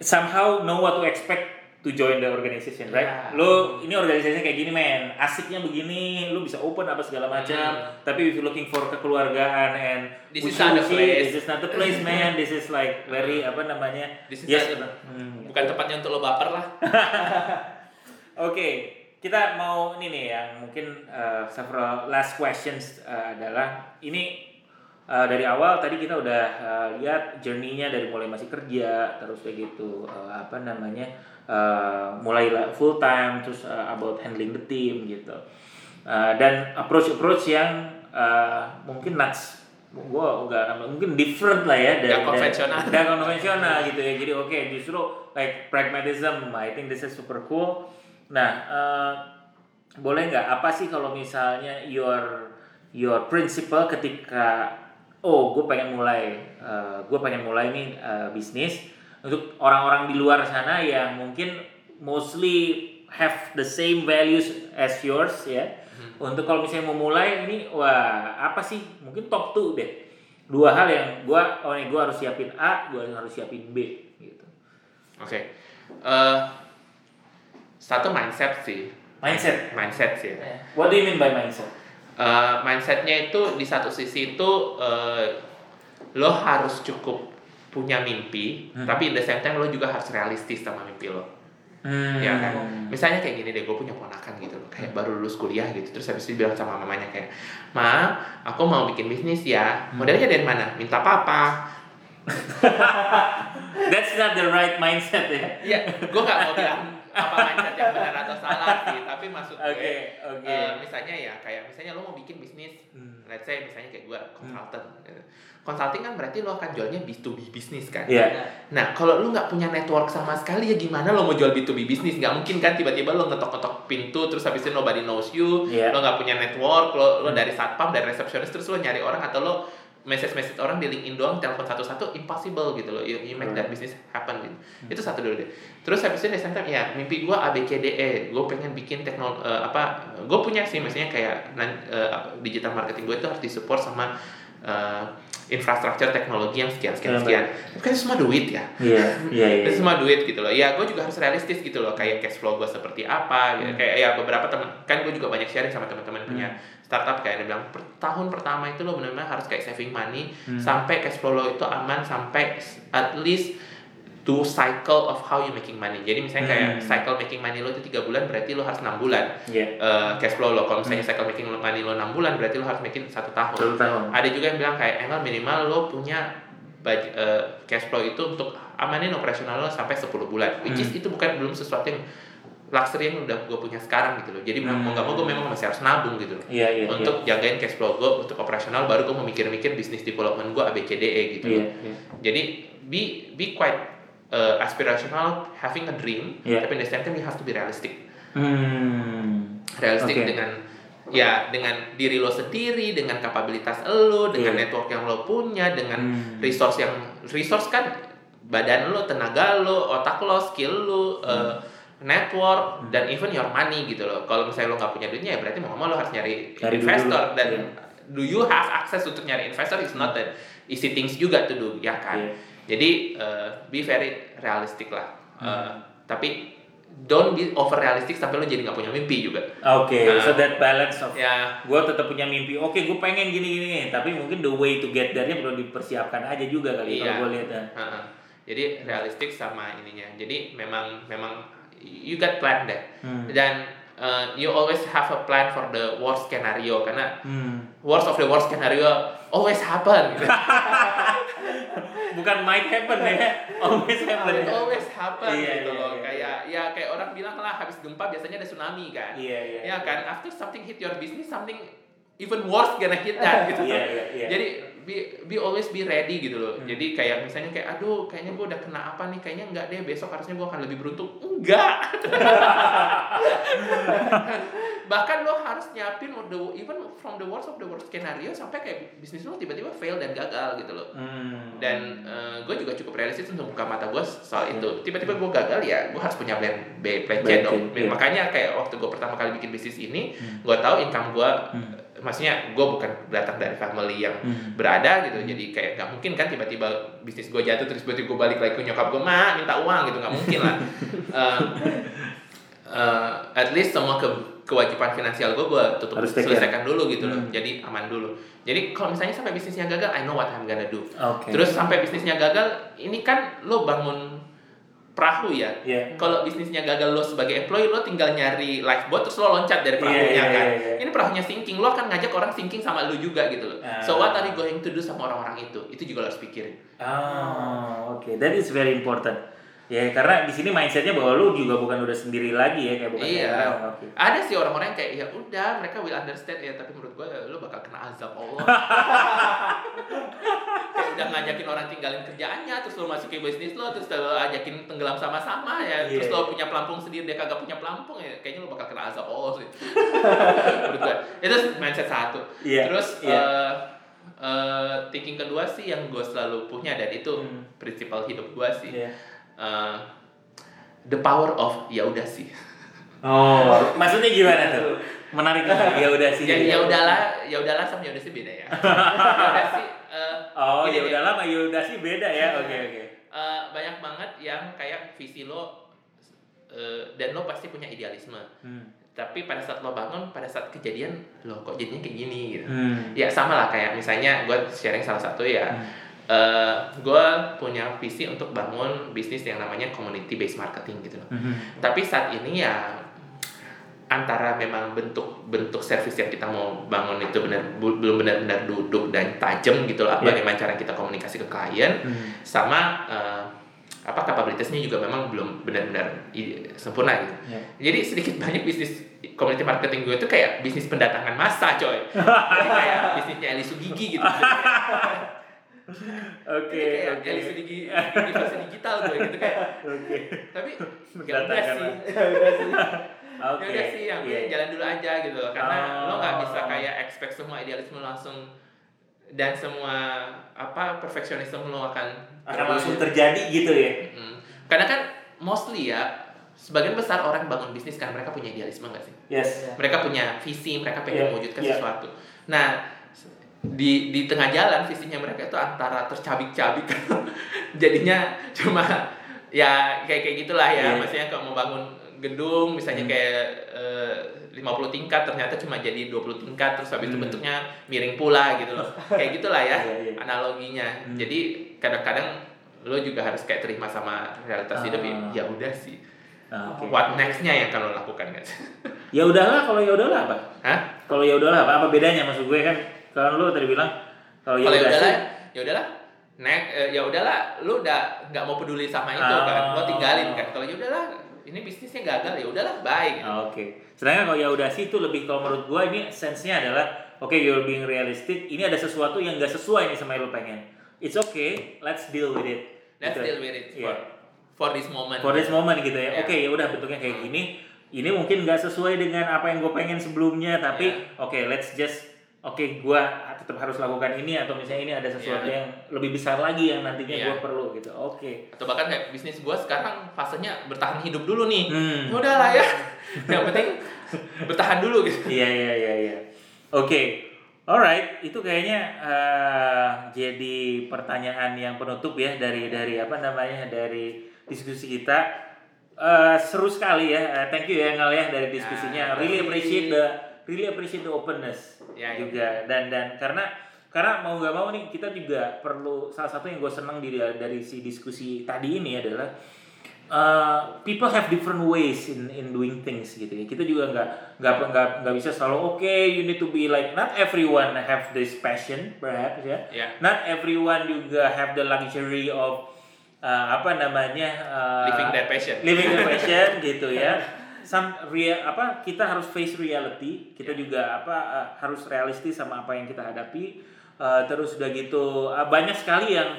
somehow know what to expect to join the organization, right? Ya. Lo ini organisasinya kayak gini men, asiknya begini, lo bisa open apa segala macam. Tapi if you looking for kekeluargaan and This is not the place. This is not the place, man. This is like very apa namanya? This is yes, not- hmm. bukan tempatnya untuk lo baper lah Oke, kita mau ini nih yang mungkin uh, several last questions uh, adalah ini uh, dari awal tadi kita udah uh, lihat journey-nya dari mulai masih kerja terus kayak gitu uh, apa namanya uh, mulai full time terus uh, about handling the team gitu. Uh, dan approach approach yang uh, mungkin nuts. Gue enggak mungkin different lah ya dari Nggak konvensional. dari- nggak konvensional gitu ya. Jadi oke justru like pragmatism. I think this is super cool. Nah eh, boleh nggak? Apa sih kalau misalnya your your principle ketika oh gue pengen mulai gue pengen mulai nih eh, bisnis untuk orang-orang di luar sana yang mungkin mostly have the same values as yours ya. Untuk kalau misalnya mau mulai ini wah apa sih? Mungkin top 2 deh. Dua hal yang gua oh nih gua harus siapin A gua harus siapin B gitu. Oke. Eh, satu mindset sih. Mindset? Mindset sih. What do you mean by mindset? Eh, mindsetnya itu di satu sisi itu eh, lo harus cukup punya mimpi Hmm. tapi in the same time lo juga harus realistis sama mimpi lo hmm. ya kan misalnya kayak gini deh gue punya ponakan gitu loh kayak baru lulus kuliah gitu terus habis itu bilang sama mamanya kayak ma aku mau bikin bisnis ya modelnya dari mana minta papa that's not the right mindset ya Iya, gue gak mau bilang apa mindset yang benar atau salah sih, tapi maksud gue, Oke, oke. eh, misalnya ya kayak misalnya lo mau bikin bisnis, Hmm. let's say misalnya kayak gue consultant, gitu. Consulting kan berarti lo akan jualnya B2B bisnis kan. Iya. Nah kalau lo nggak punya network sama sekali ya gimana lo mau jual B2B bisnis? Nggak mungkin kan tiba-tiba lo ngetok-ngetok pintu terus habis itu nobody knows you, Iya. lo nggak punya network, lo lo dari satpam dari resepsionis terus lo nyari orang atau lo message-message orang di LinkedIn doang, telepon satu-satu, impossible gitu loh. You, you make that business happen gitu. Itu satu dulu deh. Terus habis itu di time ya mimpi gue A B C D E, gue pengen bikin teknologi apa? Gue punya sih misalnya kayak eh, apa, digital marketing gue itu harus disupport sama eh, infrastruktur teknologi yang sekian sekian Iya, sekian. Tapi kan itu semua duit ya. Iya, iya, iya. Itu semua duit gitu loh. Ya gue juga harus realistis gitu loh. Kayak cash flow gue seperti apa. Gitu. Hmm. Kayak ya beberapa teman kan gue juga banyak sharing sama teman-teman punya Hmm. startup kayak dia bilang per tahun pertama itu lo benar-benar harus kayak saving money Hmm. sampai cash flow lo itu aman sampai at least two cycle of how you making money. Jadi misalnya kayak Hmm. cycle making money lo itu tiga bulan berarti lo harus enam bulan Iya. eh, cash flow lo. Kalau misalnya Hmm. cycle making money lo enam bulan berarti lo harus making satu tahun Satu tahun. ada juga yang bilang kayak emang minimal lo punya budget, eh, cash flow itu untuk amanin operasional lo sampai 10 bulan which is Hmm. itu bukan belum sesuatu yang luxury yang udah gue punya sekarang gitu loh jadi Hmm. mau nggak mau gue memang masih harus nabung gitu loh Iya, iya. untuk jagain cash flow gue untuk operasional baru gue mau mikir-mikir bisnis development gue ABCDE gitu Iya, loh iya. jadi be be quite uh, aspirational having a dream Iya. tapi at the same time you have to be realistic Hmm. realistic Oke. dengan ya dengan diri lo sendiri dengan kapabilitas lo dengan Iya. network yang lo punya dengan Hmm. resource yang resource kan badan lo tenaga lo otak lo skill lo Hmm. uh, network dan even your money gitu loh kalau misalnya lo nggak punya duitnya ya berarti mau mau lo harus nyari investor dulu. dan Iya. do you have access untuk nyari investor is not that easy things juga to do ya kan Iya. Jadi uh, be very realistic lah Uh, Hmm. tapi don't be over realistic sampai lo jadi nggak punya mimpi juga Oke, Nah. so that balance of ya gue tetap punya mimpi. Oke, gue pengen gini gini, gini. tapi mungkin the way to get there-nya perlu dipersiapkan aja juga kali Iya. kalau gue lihat. ya. uh-uh. jadi realistik sama ininya jadi memang memang you got plan deh Hmm. dan uh, you always have a plan for the worst scenario karena Hmm. worst of the worst scenario always happen gitu. Bukan might happen ya, always happen. It always happen Iya, gitu iya, loh. iya. Kayak ya kayak orang bilang lah habis gempa biasanya ada tsunami kan. Iya iya. Ya kan after something hit your business something even worse gonna hit that gitu. Iya iya iya. Jadi be, be always be ready gitu loh. Hmm. Jadi kayak misalnya kayak aduh kayaknya gue udah kena apa nih kayaknya enggak deh besok harusnya gue akan lebih beruntung. Enggak. Bahkan lo harus nyiapin the, even from the worst of the worst scenario sampai kayak bisnis lo tiba-tiba fail dan gagal gitu loh. Hmm. Dan gue juga cukup realistis untuk buka mata gue soal itu. Tiba-tiba gue gagal ya gue harus punya plan B, plan C dong. iya. Makanya kayak waktu gue pertama kali bikin bisnis ini, Hmm. gue tahu income gue Hmm. Maksudnya gue bukan datang dari family yang Hmm. berada gitu. Jadi kayak nggak mungkin kan tiba-tiba bisnis gue jatuh terus tiba-tiba gue balik lagi ke nyokap gue mak minta uang gitu. Nggak mungkin lah. Eh, eh, at least semua ke kewajiban finansial gue gue tutup Harus selesaikan dulu gitu loh. Hmm. jadi aman dulu. Jadi kalau misalnya sampai bisnisnya gagal I know what I'm gonna do. Oke. terus sampai bisnisnya gagal ini kan lo bangun perahu ya Iya. kalau bisnisnya gagal lo sebagai employee lo tinggal nyari lifeboat terus lo loncat dari Iya, perahunya iya, kan iya, iya. ini perahunya sinking lo akan ngajak orang sinking sama lo juga gitu loh Ah. so what are you going to do sama orang-orang itu itu juga lo harus pikirin Oh, oke. That is very important. Ya, karena di sini mindsetnya bahwa lu juga bukan udah sendiri lagi ya, kayak bukan iya kayak orang. Ada sih orang-orang yang kayak ya udah mereka will understand ya tapi menurut gue lo bakal kena azab Allah kayak udah ngajakin orang tinggalin kerjaannya terus lo masukin bisnis lo terus lo ajakin tenggelam sama-sama ya terus Iya. lo punya pelampung sendiri dia kagak punya pelampung ya kayaknya lo bakal kena azab Allah sih menurut gue itu mindset satu Iya, terus iya. eh, eh, thinking kedua sih yang gue selalu punya dan itu Hmm. prinsipal hidup gue sih Iya. Eh, the power of ya udah sih Oh, maksudnya gimana tuh? Menarik banget. Ya udah sih. ya ya udahlah ya udahlah sama ya udah sih beda ya ya udah sih eh, Oh, ya udahlah, mah ya udah sih beda ya. Oke, oke. Eh, banyak banget yang kayak visi lo eh, dan lo pasti punya idealisme Hmm. tapi pada saat lo bangun pada saat kejadian lo kok jadinya kayak gini gitu Hmm. ya sama lah kayak misalnya gue sharing salah satu ya Hmm. Eh gue punya visi untuk bangun bisnis yang namanya community based marketing gitu loh Hmm. tapi saat ini ya antara memang bentuk bentuk service yang kita mau bangun itu benar belum benar-benar duduk dan tajam gitu loh Yeah. bagaimana cara kita komunikasi ke klien Hmm. sama eh, apa kapabilitasnya juga memang belum benar-benar sempurna gitu Ya. jadi sedikit banyak bisnis community marketing gue itu kayak bisnis pendatangan massa coy Jadi kayak bisnisnya Eli Sugigi gitu Oke, Ini kayak oke. Fase digital gue gitu kayak Oke. tapi ya udah Mendatangkan sih ya udah sih Oke. ya udah sih yang Iya. jalan dulu aja gitu karena Oh. lo nggak bisa kayak expect semua idealisme langsung dan semua apa perfeksionisme lo akan akan langsung terjadi gitu ya. Mm. karena kan mostly ya sebagian besar orang bangun bisnis kan mereka punya idealisme nggak sih Yes. mereka punya visi mereka pengen Iya, mewujudkan iya. sesuatu nah di di tengah jalan visinya mereka itu antara tercabik-cabik jadinya cuma ya kayak kayak gitulah ya Iya. maksudnya kalau mau bangun gedung misalnya Hmm. kayak eh, 50 tingkat ternyata cuma jadi 20 tingkat terus habis itu Hmm. bentuknya miring pula gitu loh kayak gitulah ya Iya, iya. analoginya Hmm. jadi kadang-kadang lo juga harus kayak terima sama realitas hidup Ah. ya udah sih Ah, Oke. what nextnya yang lo lakukan guys Ya udahlah kalau ya udahlah apa? Hah? Kalau ya udahlah apa? Apa bedanya maksud gue kan kalau lu tadi bilang kalau ya ya udah udahlah ya udahlah nek eh, ya udahlah lu udah nggak mau peduli sama itu Ah. kan lo tinggalin kan kalau ya udahlah ini bisnisnya gagal ya udahlah bye Ah, Oke. Sedangkan kalau ya udah sih itu lebih kalau menurut gue ini sense-nya adalah oke you're being realistic. Ini ada sesuatu yang gak sesuai nih sama yang lu pengen. It's okay, let's deal with it. let's Gitu. deal with it for Iya. for this moment For this moment gitu ya. Iya. Oke ya udah bentuknya kayak gini. Ini mungkin nggak sesuai dengan apa yang gue pengen sebelumnya, tapi Iya. oke let's just oke gue tetap harus lakukan ini atau misalnya ini ada sesuatu Iya. yang lebih besar lagi yang nantinya Iya. gue perlu gitu. Oke. atau bahkan kayak bisnis gua sekarang fasenya bertahan hidup dulu nih Hmm. ya udahlah ya yang penting bertahan dulu gitu Iya iya iya iya. Oke. Alright, itu kayaknya eh, jadi pertanyaan yang penutup ya dari dari apa namanya dari diskusi kita. Eh, seru sekali ya. Eh, thank you ya Ngal ya dari diskusinya. Ya, really appreciate the really appreciate the openness Ya, ya. juga dan dan karena karena mau nggak mau nih kita juga perlu salah satu yang gue senang di dari si diskusi tadi ini adalah uh, people have different ways in in doing things gitu ya kita juga nggak nggak nggak nggak bisa selalu oke you need to be like not everyone have this passion perhaps ya Ya. not everyone juga have the luxury of uh, apa namanya uh, Living their passion. living their passion gitu ya some real apa kita harus face reality kita Ya. juga apa uh, harus realistis sama apa yang kita hadapi. Uh, terus udah gitu uh, banyak sekali yang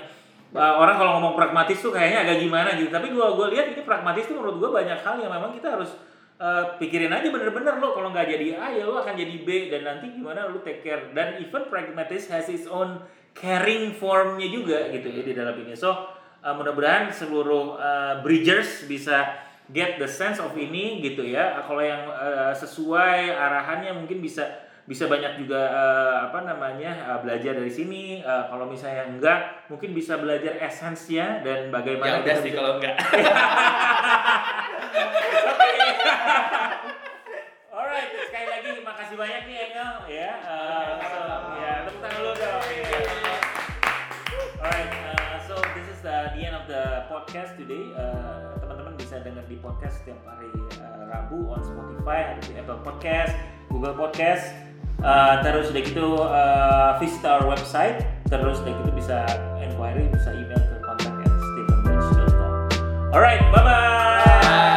uh, orang kalau ngomong pragmatis tuh kayaknya agak gimana gitu. Tapi gua gua lihat ini pragmatis tuh menurut gua banyak hal yang memang kita harus uh, pikirin aja bener-bener lo kalau nggak jadi A ya lo akan jadi B. Dan nanti gimana lo take care. Dan even pragmatis has its own caring formnya juga gitu ya di dalam ini. So uh, mudah-mudahan seluruh uh, bridgers bisa get the sense of ini gitu ya kalau yang uh, sesuai arahannya mungkin bisa bisa banyak juga uh, apa namanya uh, belajar dari sini Uh, kalau misalnya enggak mungkin bisa belajar esensnya dan bagaimana Ya udah sih bisa- kalau enggak. Alright, sekali lagi makasih banyak nih Engel ya. Uh, so, ya tepuk tangan dulu dong. Alright, uh, so this is the, the end of the podcast today. Uh, di podcast setiap hari uh, Rabu on Spotify, ada di Apple Podcast, Google Podcast. Uh, terus udah gitu uh, visit our website. Terus udah gitu bisa inquiry, bisa email ke contact at stephenbridge.com. Alright, bye bye.